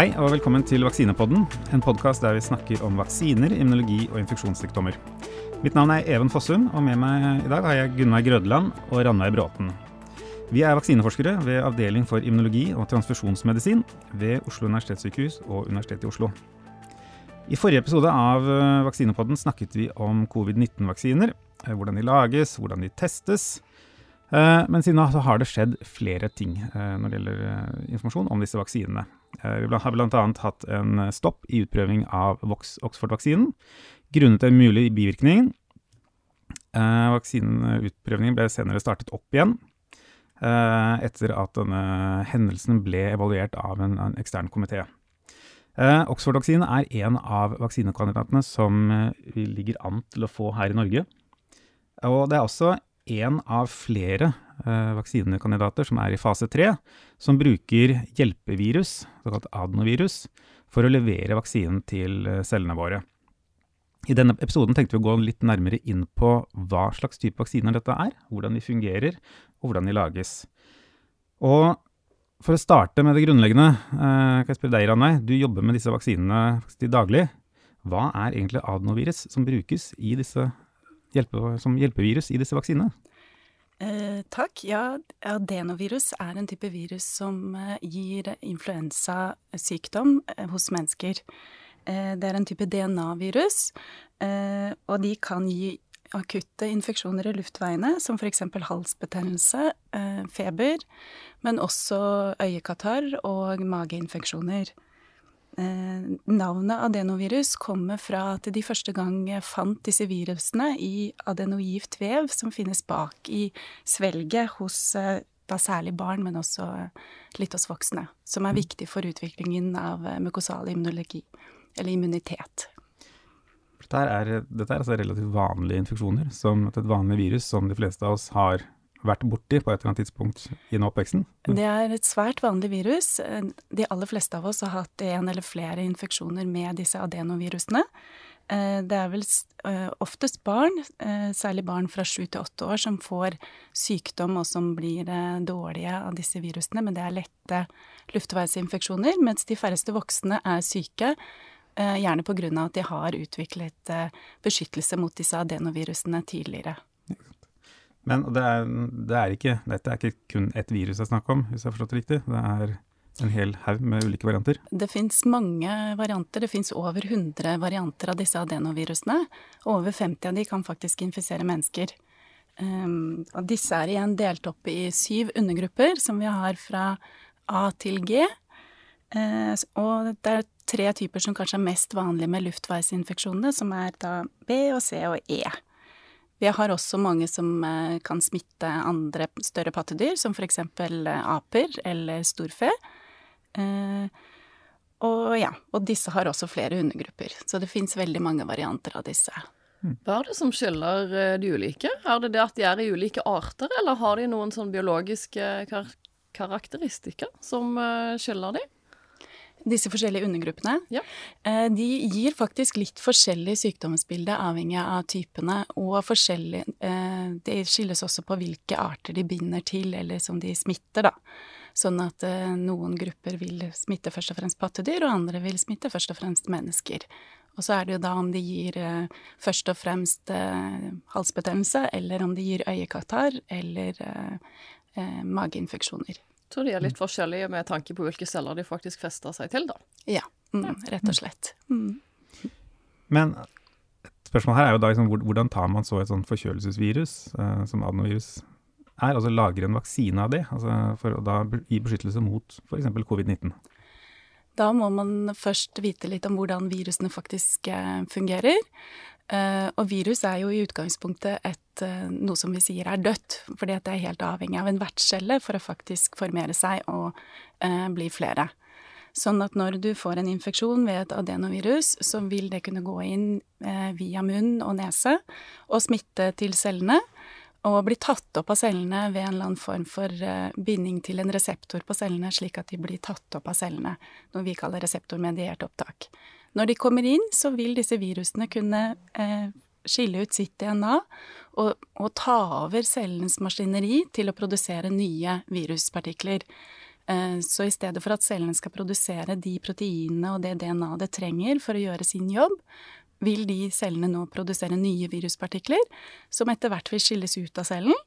Hei og velkommen til Vaksinepodden, en podkast der vi snakker om vaksiner, immunologi og infeksjonssykdommer. Mitt navn er Even Fossum, og med meg i dag har jeg Gunnveig Grødeland og Ranveig Bråten. Vi er vaksineforskere ved Avdeling for immunologi og transfusjonsmedisin ved Oslo universitetssykehus og Universitetet i Oslo. I forrige episode av eh, Vaksinepodden snakket vi om covid-19-vaksiner. eh, Hvordan de lages, hvordan de testes. Eh, Men siden da har det skjedd flere ting når det gjelder informasjon om disse vaksinene. Eh, Vi har bl.a. hatt en stopp i utprøving av Oxford-vaksinen grunnet en mulig bivirkning. Vaksineutprøvingen Vaksineutprøvningen ble senere startet opp igjen eh, etter at denne hendelsen ble evaluert av en, ekstern komité. Eh, Oxford-vaksinen er en av vaksinekandidatene som eh, vi ligger an til å få her i Norge. Og det er også en av flere eh, vaksinekandidater som er i fase tre, som bruker hjelpevirus, såkalt adenovirus, for å levere vaksinen til eh, cellene våre. I denne episoden tenkte vi å gå litt nærmere inn på hva slags type vaksiner dette er, hvordan de fungerer, og hvordan de lages. Og for å starte med det grunnleggende, eh, kan jeg spørre deg, Ranveig. Du jobber med disse vaksinene til daglig. Hva er egentlig adenovirus som brukes hjelpe, som hjelpevirus i disse vaksinene? Eh, takk. Ja, adenovirus er en type virus som eh, gir influensasykdom eh, hos mennesker. Eh, det er en type DNA-virus, eh, og de kan gi akutte infeksjoner i luftveiene, som f.eks. halsbetennelse, eh, feber, men også øyekatarr og mageinfeksjoner. Eh, navnet adenovirus kommer fra at de første gang fant disse virusene i adenogift vev som finnes bak i svelget hos eh, da særlig barn, men også eh, litt hos voksne, som er viktig for utviklingen av mukosal immunologi, eller immunitet. Dette er, dette er altså relativt vanlige infeksjoner, som et vanlig virus som de fleste av oss har vært borti på et eller annet tidspunkt i oppveksten. Det er et svært vanlig virus. De aller fleste av oss har hatt en eller flere infeksjoner med disse adenovirusene. Eh, Det er vel eh, oftest barn, eh, særlig barn fra sju til åtte år, som får sykdom og som blir dårlige av disse virusene, men det er lette luftveisinfeksjoner, mens de færreste voksne er syke, gjerne av at de har utviklet beskyttelse mot disse adenovirusene tidligere. Men det er, det er ikke, dette er ikke kun ett virus det er snakk om, hvis jeg har forstått det riktig. Det er en hel haug med ulike varianter. Det fins mange varianter. Det fins over 100 varianter av disse adenovirusene. Over 50 av de kan faktisk infisere mennesker. Um, og disse er igjen delt opp i syv undergrupper, som vi har fra A til G. Uh, og det er tre typer som kanskje er mest vanlige med luftveisinfeksjonene, som er da B og C og E. Vi har også mange som eh, kan smitte andre større pattedyr, som eksempel eh, aper eller storfe. Eh, og ja, og disse har også flere undergrupper, så det fins veldig mange varianter av disse. Hva er det som skiller de ulike? Er det det at de er i ulike arter, eller har de noen sånn biologiske kar karakteristikker som skiller de? Disse forskjellige undergruppene, Ja. eh, de gir faktisk litt forskjellig sykdomsbilde avhengig av typene, og forskjellig eh, Det skilles også på hvilke arter de binder til, eller som de smitter, da. Sånn at eh, noen grupper vil smitte først og fremst pattedyr, og andre vil smitte først og fremst mennesker. Og så er det jo da om de gir først og fremst halsbetennelse, eller om de gir øyekatarr eller mageinfeksjoner. Tror de er litt forskjellige med tanke på hvilke celler de faktisk fester seg til, da. Ja, mm, rett og slett. Mm. Men et spørsmål her er jo da liksom, hvordan tar man så et sånt forkjølelsesvirus eh, som adenovirus er, altså lager en vaksine av det, altså for å da gi beskyttelse mot f.eks. covid-19? Da må man først vite litt om hvordan virusene faktisk eh, fungerer. Eh, og virus er jo i utgangspunktet et, eh, noe som vi sier er dødt, fordi at det er helt avhengig av en vertscelle for å faktisk formere seg og eh, bli flere. Sånn at når du får en infeksjon ved et adenovirus, så vil det kunne gå inn via munn og nese og smitte til cellene. Og bli tatt opp av cellene ved en eller annen form for binding til en reseptor på cellene, slik at de blir tatt opp av cellene, noe vi kaller reseptormediert opptak. Når de kommer inn, så vil disse virusene kunne eh, skille ut sitt DNA og, og ta over cellens maskineri til å produsere nye viruspartikler. Eh, så i stedet for at cellene skal produsere de proteinene og det DNA det trenger for å gjøre sin jobb, vil de cellene nå produsere nye viruspartikler, som etter hvert vil skilles ut av cellen.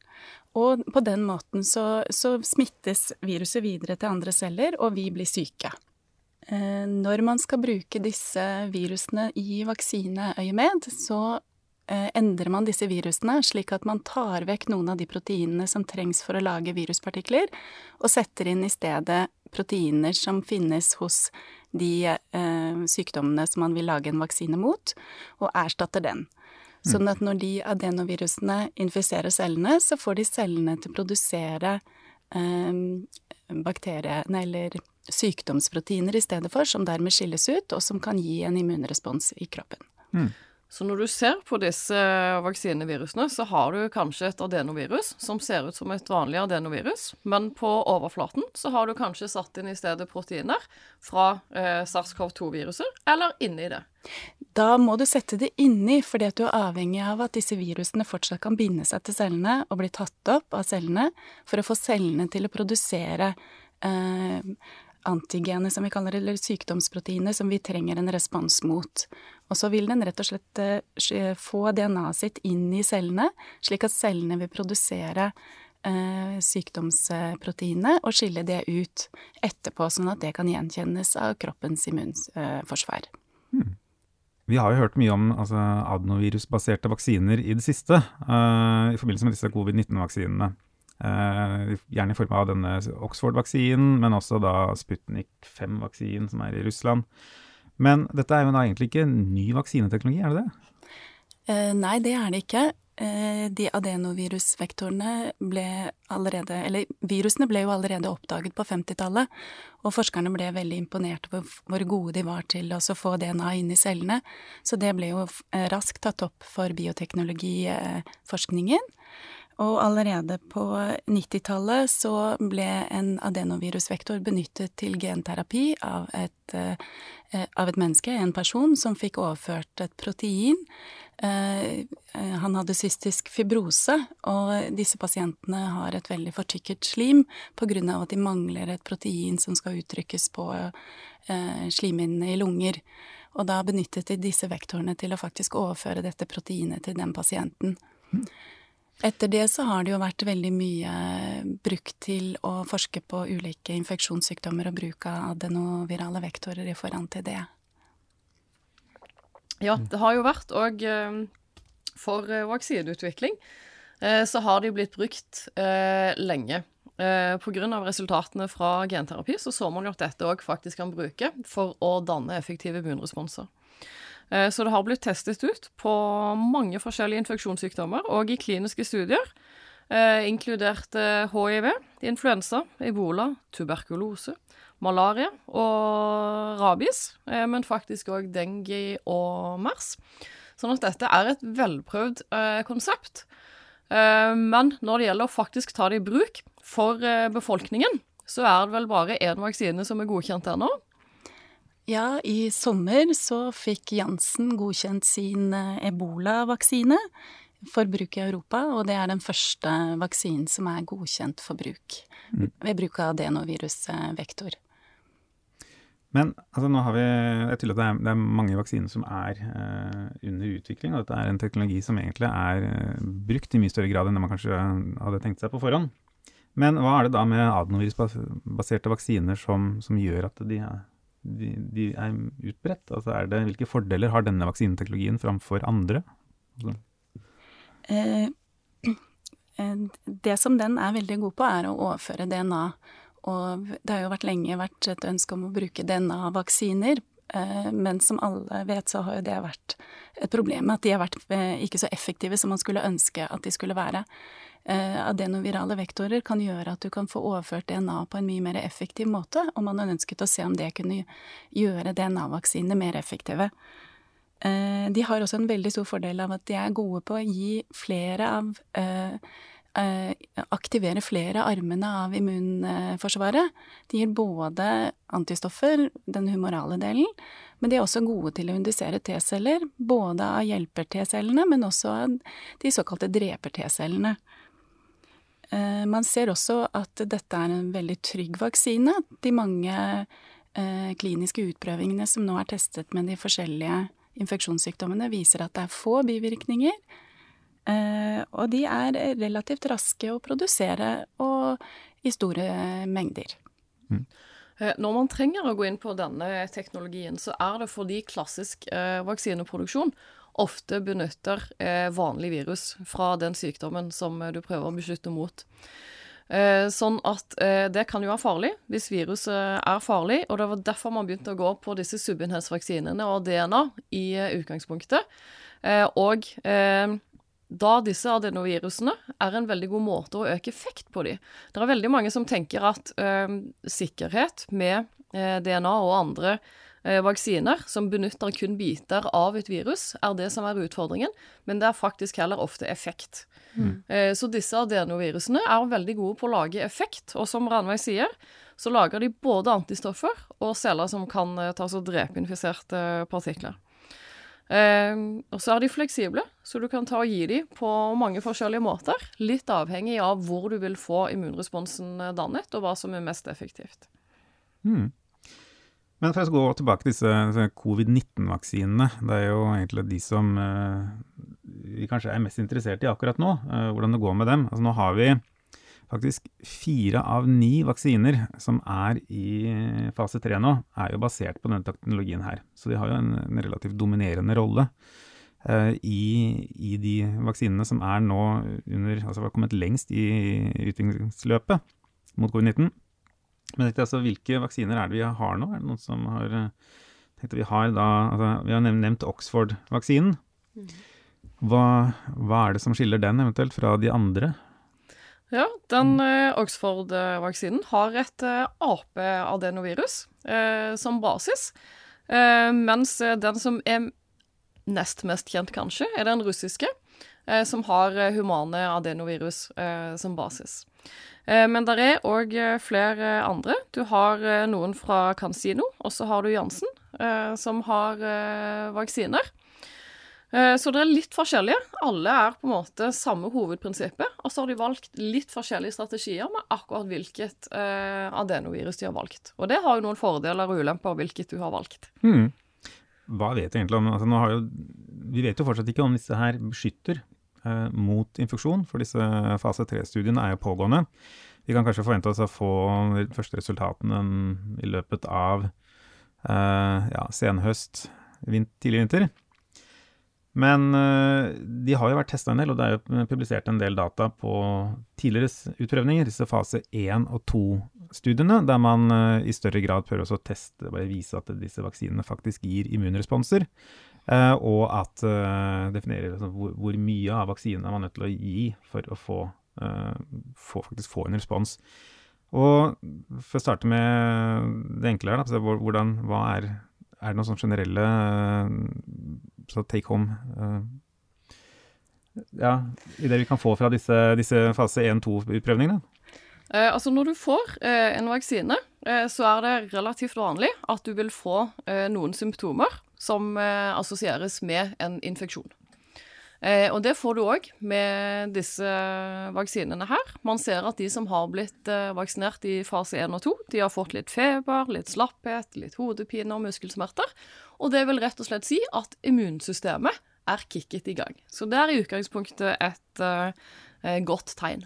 Og på den måten så, så smittes viruset videre til andre celler, og vi blir syke. Eh, når man skal bruke disse virusene i vaksineøyemed, så Eh, endrer man disse virusene slik at man tar vekk noen av de proteinene som trengs for å lage viruspartikler, og setter inn i stedet proteiner som finnes hos de eh, sykdommene som man vil lage en vaksine mot, og erstatter den. Sånn at når de adenovirusene infiserer cellene, så får de cellene til å produsere bakteriene eller sykdomsproteiner i stedet for, som dermed skilles ut, og som kan gi en immunrespons i kroppen. Mm. Så når du ser på disse vaksinevirusene, så har du kanskje et adenovirus som ser ut som et vanlig adenovirus, men på overflaten så har du kanskje satt inn i stedet proteiner fra eh, SARS-CoV-2-viruset, eller inni det. Da må du sette det inni, fordi at du er avhengig av at disse virusene fortsatt kan binde seg til cellene og bli tatt opp av cellene for å få cellene til å produsere eh, antigene, som vi kaller det, eller sykdomsproteiner, som vi trenger en respons mot. Og så vil den rett og slett uh, få DNA-et sitt inn i cellene, slik at cellene vil produsere eh, sykdomsproteinet og skille det ut etterpå, sånn at det kan gjenkjennes av kroppens immunforsvar. Hmm. Vi har jo hørt mye om altså, adenovirusbaserte vaksiner i det siste, uh, i forbindelse med disse covid-19-vaksinene. Uh, gjerne i form av denne Oxford-vaksinen, men også da Sputnik 5-vaksinen som er i Russland. Men dette er jo da egentlig ikke ny vaksineteknologi, er det det? Uh, nei, det er det ikke. Uh, de adenovirusvektorene ble allerede Eller virusene ble jo allerede oppdaget på 50-tallet, og forskerne ble veldig imponert over hvor gode de var til å få DNA inn i cellene. Så det ble jo raskt tatt opp for bioteknologiforskningen. Og allerede på 90-tallet så ble en adenovirusvektor benyttet til genterapi av et, eh, av et menneske, en person, som fikk overført et protein. Eh, eh, han hadde cystisk fibrose, og disse pasientene har et veldig fortykket slim av at de mangler et protein som skal uttrykkes på slimhinnene i lunger. Og da benyttet de disse vektorene til å faktisk overføre dette proteinet til den pasienten. Etter det så har det jo vært veldig mye brukt til å forske på ulike infeksjonssykdommer og bruk av adenovirale vektorer i forhold til det. Ja, det har jo vært òg eh, for eh, vaksineutvikling eh, så har de blitt brukt lenge. Pga. resultatene fra genterapi så så man jo at dette òg faktisk kan bruke for å danne effektive immunresponser. Eh, så det har blitt testet ut på mange forskjellige infeksjonssykdommer og i kliniske studier, eh, inkludert hiv, influensa, ebola, tuberkulose, malaria og rabies, eh, men faktisk òg dengue og mers. Sånn at dette er et velprøvd konsept. Men når det gjelder å faktisk ta det i bruk for befolkningen, så er det vel bare én vaksine som er godkjent ennå, ja, i sommer så fikk Jansen godkjent sin eh, ebolavaksine for bruk i Europa, og det er den første vaksinen som er godkjent for bruk mm. ved bruk av adenovirusvektor. Men altså, nå har vi, jeg tror at det er, det er mange vaksiner som er uh, under utvikling, og dette er en teknologi som egentlig er uh, brukt i mye større grad enn det man kanskje hadde tenkt seg på forhånd. Men hva er det da med adenovirusbaserte vaksiner som, som gjør at de er de, de er utbredt? Altså er det, hvilke fordeler har denne vaksineteknologien framfor andre? Altså. Eh, eh, det som den er veldig god på, er å overføre DNA. Og det har jo vært lenge vært et ønske om å bruke DNA-vaksiner. Eh, men som alle vet, så har jo det vært et problem at de har vært eh, ikke så effektive som man skulle ønske at de skulle være. Eh, adenovirale vektorer kan gjøre at du kan få overført DNA på en mye mer effektiv måte, og man har ønsket å se om det kunne gjøre DNA-vaksinene mer effektive. De har også en veldig stor fordel av at de er gode på å gi flere av eh, aktivere flere armene av immunforsvaret. De gir både antistoffer, den humorale delen, men de er også gode til å indusere T-celler. Både av hjelper-T-cellene, men også av de såkalte dreper-T-cellene. Eh, man ser også at dette er en veldig trygg vaksine. De mange eh, kliniske utprøvingene som nå er testet med de forskjellige infeksjonssykdommene, viser at det er få bivirkninger. Eh, og de er relativt raske å produsere og i store mengder. Mm. Når man trenger å gå inn på denne teknologien, så er det fordi klassisk eh, vaksineproduksjon ofte benytter eh, vanlig virus fra den sykdommen som eh, du prøver å beskytte mot. Eh, sånn at eh, det kan jo være farlig hvis viruset er farlig, og det var derfor man begynte å gå på disse subenhetsvaksinene og DNA i eh, utgangspunktet. Eh, og da disse adenovirusene er en veldig god måte å øke effekt på dem. Det er veldig mange som tenker at sikkerhet med DNA og andre eh, vaksiner som benytter kun biter av et virus, er det som er utfordringen, men det er faktisk heller ofte effekt. Mm. Eh, så disse adenovirusene er veldig gode på å lage effekt, og som Ranveig sier, så lager de både antistoffer og celler som kan eh, ta og drepe infiserte partikler. Eh, og så er de fleksible, så du kan ta og gi dem på mange forskjellige måter. Litt avhengig av hvor du vil få immunresponsen eh, dannet, og hva som er mest effektivt. Mm. Men for å gå tilbake til disse covid-19-vaksinene. Det er jo egentlig de som uh, vi kanskje er mest interessert i akkurat nå. Uh, hvordan det går med dem. Altså nå har vi faktisk fire av ni vaksiner som er i fase tre nå, er jo basert på denne teknologien her. Så de har jo en, en relativt dominerende rolle. eh, i, i, de vaksinene som er nå under, altså har kommet lengst i utviklingsløpet mot covid-19. Men dette, altså, hvilke vaksiner er det vi har nå? Er det noen som har eh, tenkt at vi har da altså, Vi har nevnt Oxford-vaksinen. Mm. Hva, hva, er det som skiller den eventuelt fra de andre? Ja, den eh, Oxford-vaksinen har et eh, ape-adenovirus eh, som basis. Eh, mens den som er nest mest kjent, kanskje, er den russiske, eh, som har humane adenovirus som basis. Eh, men det er òg eh, flere andre. Du har eh, noen fra Cansino, og så har du Jansen, som har vaksiner. Så det er litt forskjellige. Alle er på en måte samme hovedprinsippet. Og så har de valgt litt forskjellige strategier med akkurat hvilket adenovirus de har valgt. Og det har jo noen fordeler og ulemper hvilket du har valgt. Hmm. Hva vet vi egentlig om altså, jo, Vi vet jo fortsatt ikke om disse her beskytter eh, mot infeksjon, for disse fase 3-studiene er jo pågående. Vi kan kanskje forvente oss å få de første resultatene i løpet av eh, ja, senhøst, vint, tidlig vinter. Men uh, de har jo vært testa en del, og det er jo publisert en del data på tidligere utprøvninger, disse fase 1 og 2-studiene, der man uh, i større grad prøver å teste, bare vise at disse vaksinene faktisk gir immunresponser. Uh, og at definerer altså, hvor, mye av vaksinene man er nødt til å gi for å få, få, faktisk få en respons. Og For å starte med det enkle her, da, hvordan, hva er, er det noen sånne generelle så take home ja, ideer vi kan få fra disse, disse fase 1-2-utprøvningene? Eh, altså Når du får eh, en vaksine, eh, så er det relativt vanlig at du vil få noen symptomer som eh, assosieres med en infeksjon. Eh, og det får du òg med disse vaksinene her. Man ser at de som har blitt eh, vaksinert i fase 1 og 2, de har fått litt feber, litt slapphet, litt hodepine og muskelsmerter. Og det vil rett og slett si at immunsystemet er kicket i gang. Så det er i utgangspunktet et uh, godt tegn.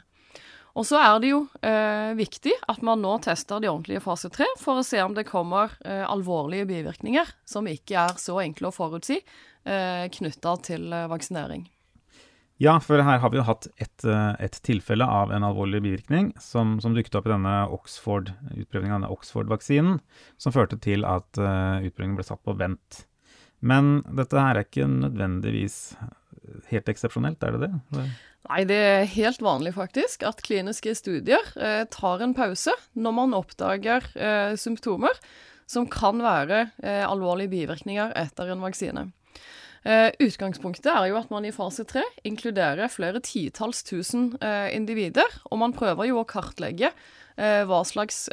Og så er det jo uh, viktig at man nå tester de ordentlige fase 3 for å se om det kommer uh, alvorlige bivirkninger som ikke er så enkle å forutsi eh, knytta til vaksinering. Ja, for her har vi jo hatt et, eh, et tilfelle av en alvorlig bivirkning som, som dukket opp i denne Oxford-utprøvingen av denne Oxford-vaksinen, som førte til at uh, utprøvingen ble satt på vent. Men dette her er ikke nødvendigvis helt eksepsjonelt, er det? det? Nei, det er helt vanlig faktisk at kliniske studier eh, tar en pause når man oppdager eh, symptomer som kan være eh, alvorlige bivirkninger etter en vaksine. Eh, utgangspunktet er jo at man i fase tre inkluderer flere titalls tusen eh, individer, og man prøver jo å kartlegge eh, hva slags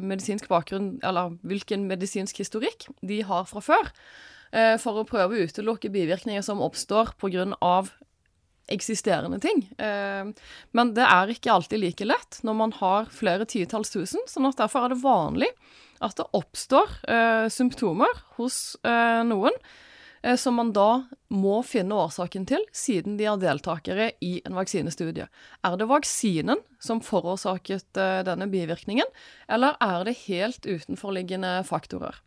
medisinsk bakgrunn, eller hvilken medisinsk historikk de har fra før for å prøve å utelukke bivirkninger som oppstår pga eksisterende ting. Men det er ikke alltid like lett når man har flere titalls tusen, sånn at derfor er det vanlig at det oppstår symptomer hos noen som man da må finne årsaken til, siden de er deltakere i en vaksinestudie. Er det vaksinen som forårsaket eh, denne bivirkningen, eller er det helt utenforliggende faktorer?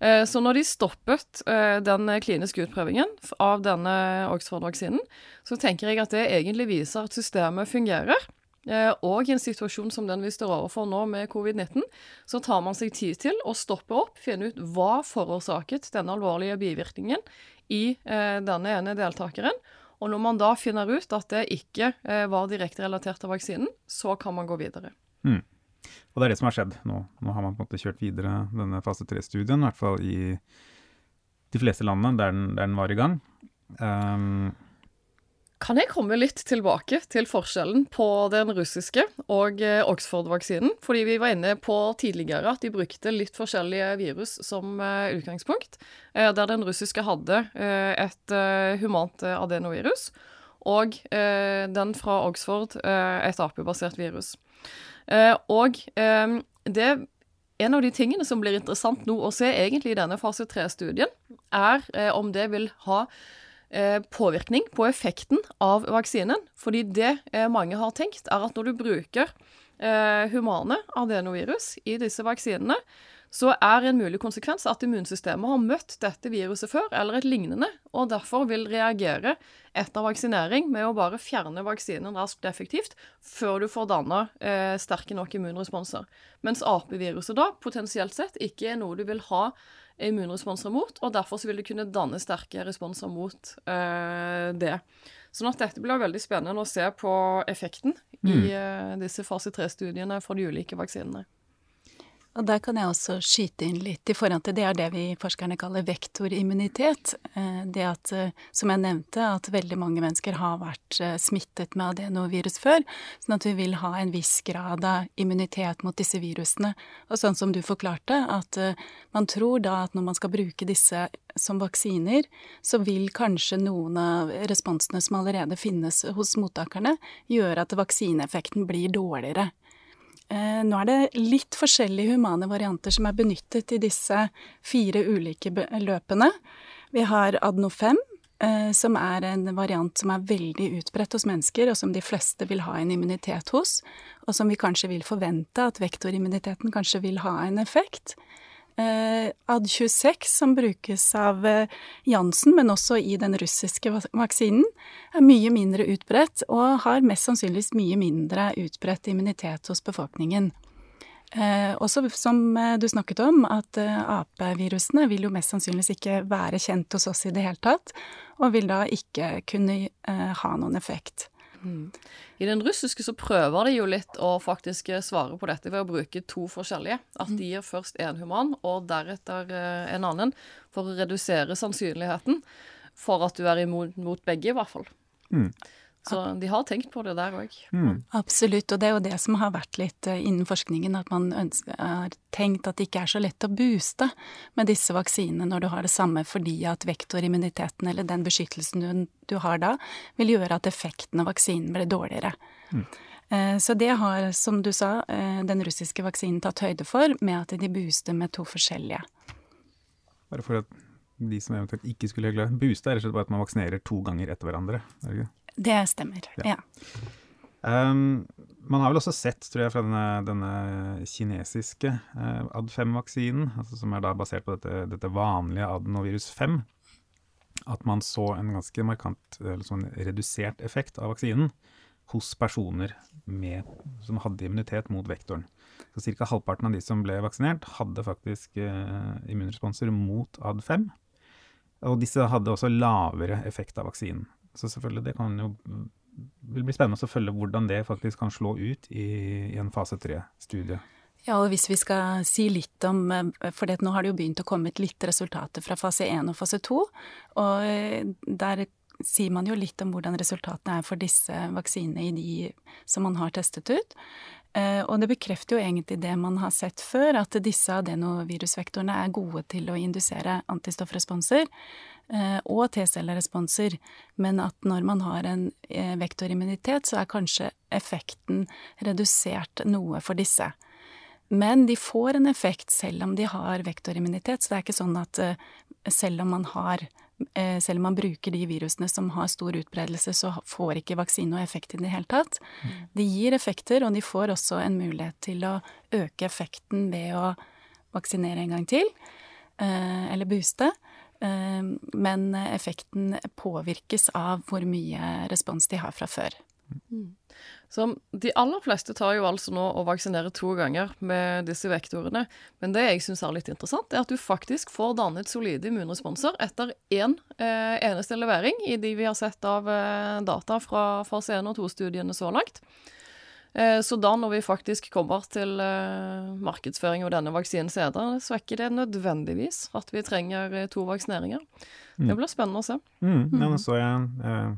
Eh, så når de stoppet eh, den kliniske utprøvingen av denne Oxford-vaksinen, så tenker jeg at det egentlig viser at systemet fungerer. Eh, og i en situasjon som den vi står overfor nå med covid-19, så tar man seg tid til å stoppe opp, finne ut hva forårsaket denne alvorlige bivirkningen i denne ene deltakeren. Og når man da finner ut at det ikke var direkte relatert til vaksinen, så kan man gå videre. Mm. Og det er det som har skjedd nå. Nå har man på en måte kjørt videre denne fase tre-studien, i hvert fall i de fleste landene der den, der den var i gang. Um, kan jeg komme litt tilbake til forskjellen på den russiske og eh, Oxford-vaksinen? Fordi vi var inne på tidligere at de brukte litt forskjellige virus som uh, utgangspunkt. Uh, der den russiske hadde et humant adenovirus, og den fra Oxford et apebasert virus. Eh, og eh, det en av de tingene som blir interessant nå å se egentlig i denne fase 3-studien, er eh, om det vil ha påvirkning på effekten av vaksinen. Fordi det mange har tenkt, er at når du bruker humane adenovirus i disse vaksinene, så er en mulig konsekvens at immunsystemet har møtt dette viruset før, eller et lignende, og derfor vil reagere etter vaksinering med å bare fjerne vaksinen raskt og effektivt før du får danna eh, sterke nok immunresponser. Mens apeviruset da potensielt sett ikke er noe du vil ha immunresponser mot, og derfor så vil det kunne danne sterke responser mot uh, det. Sånn at dette blir veldig spennende å se på effekten mm. i uh, disse fase 3-studiene for de ulike vaksinene. Og der kan jeg også skyte inn litt i forhold til det er det vi forskerne kaller vektorimmunitet. Eh, det at, eh, som jeg nevnte, at veldig mange mennesker har vært eh, smittet med adenovirus før. Sånn at vi vil ha en viss grad av immunitet mot disse virusene. Og sånn som du forklarte, at man tror da at når man skal bruke disse som vaksiner, så vil kanskje noen av responsene som allerede finnes hos mottakerne, gjøre at vaksineeffekten blir dårligere. Eh, nå er det litt forskjellige humane varianter som er benyttet i disse fire ulike løpene. Vi har Adno5, eh, som er en variant som er veldig utbredt hos mennesker, og som de fleste vil ha en immunitet hos, og som vi kanskje vil forvente at vektorimmuniteten kanskje vil ha en effekt AD26, som brukes av eh, Jansen, men også i den russiske vaksinen, er mye mindre utbredt og har mest sannsynligvis mye mindre utbredt immunitet hos befolkningen. Eh, også som eh, du snakket om, at eh, apevirusene vil jo mest sannsynligvis ikke være kjent hos oss i det hele tatt, og vil da ikke kunne eh, ha noen effekt. Mm. I den russiske så prøver de jo litt å faktisk eh, svare på dette ved å bruke to forskjellige. At de gir først én human, og deretter eh, en annen, for å redusere sannsynligheten for at du er imot mot begge, i hvert fall. Mm. Så de har tenkt på det der òg. Mm. Absolutt, og det er jo det som har vært litt eh, innen forskningen, at man ønsker, har tenkt at det ikke er så lett å booste med disse vaksinene når du har det samme, fordi at vektorimmuniteten, eller den beskyttelsen du, du har da, vil gjøre at effekten av vaksinen blir dårligere. Mm. Eh, så det har, som du sa, eh, den russiske vaksinen tatt høyde for, med at de booster med to forskjellige. Bare for at de som eventuelt ikke skulle glede Booste er rett og slett bare at man vaksinerer to ganger etter hverandre? er det ikke? Det stemmer, ja. Um, man har vel også sett, tror jeg, fra denne, denne kinesiske uh, Ad5-vaksinen, altså som er da basert på dette, dette, vanlige adenovirus 5, at man så en ganske markant, eller sånn redusert effekt av vaksinen hos personer med, som hadde immunitet mot vektoren. Så Ca. halvparten av de som ble vaksinert, hadde faktisk uh, immunresponser mot AD5. Og disse hadde også lavere effekt av vaksinen. Så selvfølgelig, det kan jo vil bli spennende å følge hvordan det faktisk kan slå ut i, i en fase tre-studie. Ja, og hvis vi skal si litt om eh, For nå har det jo begynt å komme litt resultater fra fase 1 og fase 2. Og eh, der sier man jo litt om hvordan resultatene er for disse vaksinene i de som man har testet ut. Eh, og det bekrefter jo egentlig det man har sett før, at disse adenovirusvektorene er gode til å indusere antistoffresponser eh, og T-celleresponser, men at når man har en eh, vektorimmunitet, så er kanskje effekten redusert noe for disse. Men de får en effekt selv om de har vektorimmunitet, så det er ikke sånn at selv om man har selv om man bruker de virusene som har stor utbredelse, så får ikke vaksine noe effekt i det hele tatt. Mm. De gir effekter, og de får også en mulighet til å øke effekten ved å vaksinere en gang til, eh, eller booste. Men effekten påvirkes av hvor mye respons de har fra før. Mm. Så de aller fleste tar jo altså nå og vaksinerer to ganger med disse vektorene. Men det jeg syns er litt interessant, er at du faktisk får dannet solide immunresponser etter én eh, eneste levering i de vi har sett av eh, data fra fase 1 og 2-studiene så langt. Eh, så da når vi faktisk kommer til eh, markedsføring av denne vaksinen senere, så er ikke det nødvendigvis at vi trenger eh, to vaksineringer. Mm. Det blir spennende å se. Mm, ja, nå så jeg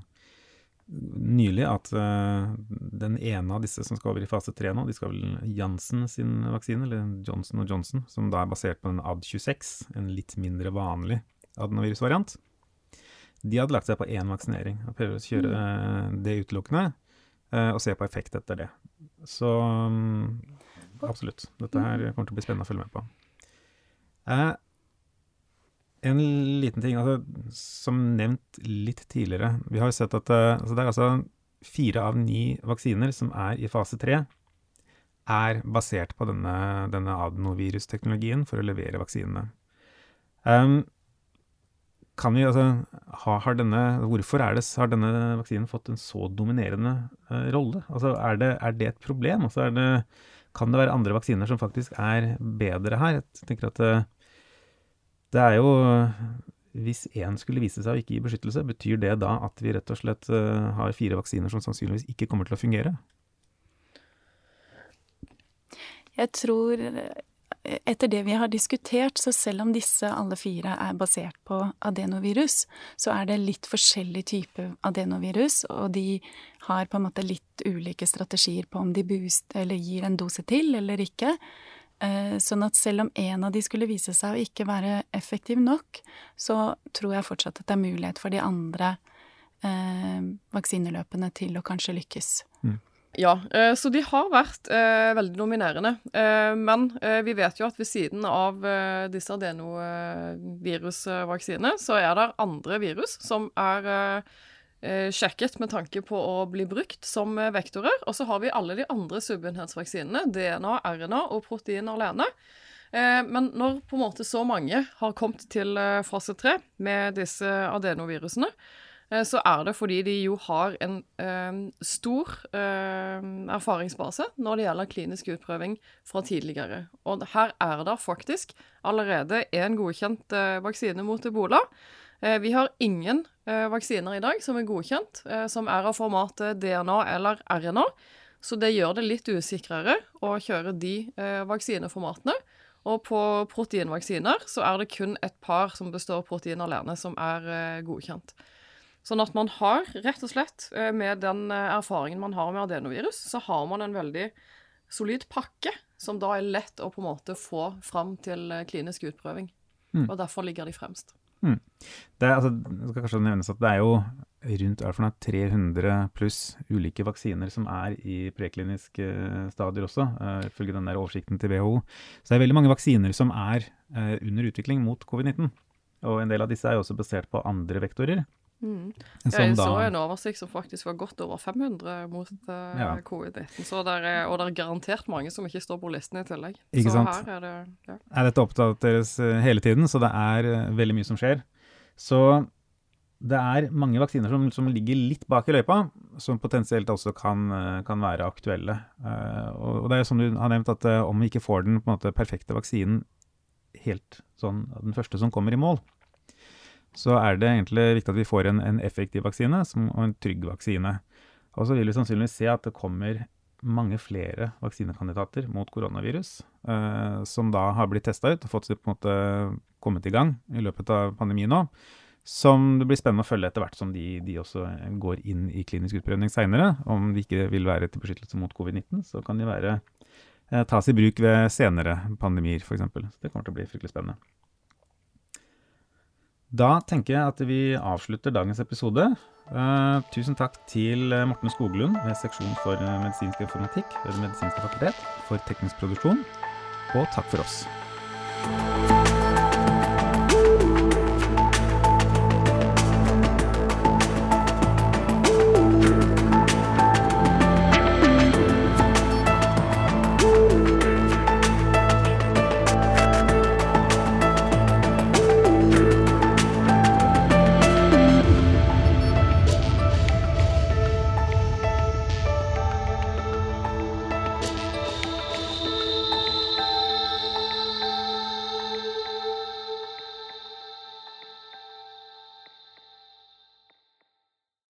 nylig at uh, den ene av disse som skal over i fase tre nå, de skal vel Janssen sin vaksine, eller Johnson Johnson, som da er basert på en AD26, en litt mindre vanlig adenovirusvariant. De hadde lagt seg på én vaksinering og prøver å kjøre uh, det utelukkende, uh, og se på effekt etter det. Så um, absolutt. Dette her kommer til å bli spennende å følge med på. En liten ting, altså, som nevnt litt tidligere. Vi har jo sett at uh, altså det er altså fire av ni vaksiner som er i fase tre, er basert på denne, denne adenovirusteknologien for å levere vaksinene. Um, kan vi, altså, ha, har denne, hvorfor det, har denne vaksinen fått en så dominerende uh, rolle? Altså, er, det, er, det, et problem? Altså, det, kan det være andre vaksiner som faktisk er bedre her? Jeg tenker at uh, det er jo Hvis én skulle vise seg å ikke gi beskyttelse, betyr det da at vi rett og slett uh, har fire vaksiner som sannsynligvis ikke kommer til å fungere? Jeg tror etter det vi har diskutert, så selv om disse alle fire er basert på adenovirus, så er det litt forskjellig type adenovirus, og de har på en måte litt ulike strategier på om de boost, gir en dose til eller ikke. Eh, sånn at selv om en av de skulle vise seg å ikke være effektiv nok, så tror jeg fortsatt at det er mulighet for de andre eh, vaksineløpene til å kanskje lykkes. Mm. Ja, eh, så de har vært eh, veldig dominerende. Eh, men eh, vi vet jo at ved siden av disse adenovirusvaksinene, så er det andre virus som er eh, sjekket med tanke på å bli brukt som eh, vektorer. Og så har vi alle de andre subunhetsvaksinene, DNA, RNA og protein alene. Eh, men når på en måte så mange har kommet til eh, fase tre med disse adenovirusene, eh, så er det fordi de jo har en eh, stor erfaringsbase når det gjelder klinisk utprøving fra tidligere. Og her er det faktisk allerede en godkjent vaksine mot ebola. Eh, vi har ingen eh, vaksiner i dag som er godkjent, eh, som er av formatet DNA eller RNA. Så det gjør det litt usikrere å kjøre de vaksineformatene. Og på proteinvaksiner så er det kun et par som består av protein alene, som er godkjent. Sånn at man har rett og slett, med den erfaringen man har med adenovirus, så har man en veldig solid pakke som da er lett å på en måte få fram til klinisk utprøving. Mm. Og derfor ligger de fremst. Mm. Det, altså, det skal kanskje nevnes at det er jo rundt er 300 pluss ulike vaksiner som er i prekliniske uh, stadier også, uh, ifølge den der oversikten til WHO. Så det er veldig mange vaksiner som er uh, under utvikling mot covid-19. Og en del av disse er jo også basert på andre vektorer. Mm. Jeg så en oversikt som faktisk var godt over 500 mot uh, ja. covid-19. Og det er garantert mange som ikke står på listen i tillegg. Ikke så sant? her er det ja. Er dette oppdateres uh, hele tiden, så det er uh, veldig mye som skjer. Så det er mange vaksiner som, som, ligger litt bak i løypa, som potensielt også kan, kan være aktuelle. Og, og, det er som du har nevnt, at om vi ikke får den måte perfekte vaksinen helt sånn den første som kommer i mål, så er det egentlig viktig at vi får en, en effektiv vaksine som, og en trygg vaksine. Og så vil vi sannsynligvis se at det kommer mange flere vaksinekandidater mot koronavirus, eh, som da har blitt testa ut og fått på en måte kommet i gang i løpet av pandemien nå. som det blir spennende å følge etter hvert som de, de også går inn i klinisk utprøvning seinere. Om de ikke vil være til beskyttelse mot covid-19, så kan de være, eh, tas i bruk ved senere pandemier, f.eks. Det kommer til å bli fryktelig spennende. Da tenker jeg at vi avslutter dagens episode. Uh, tusen takk til Morten Skoglund ved seksjon for medisinsk informatikk ved Det medisinske fakultet for teknisk produksjon, og takk for oss.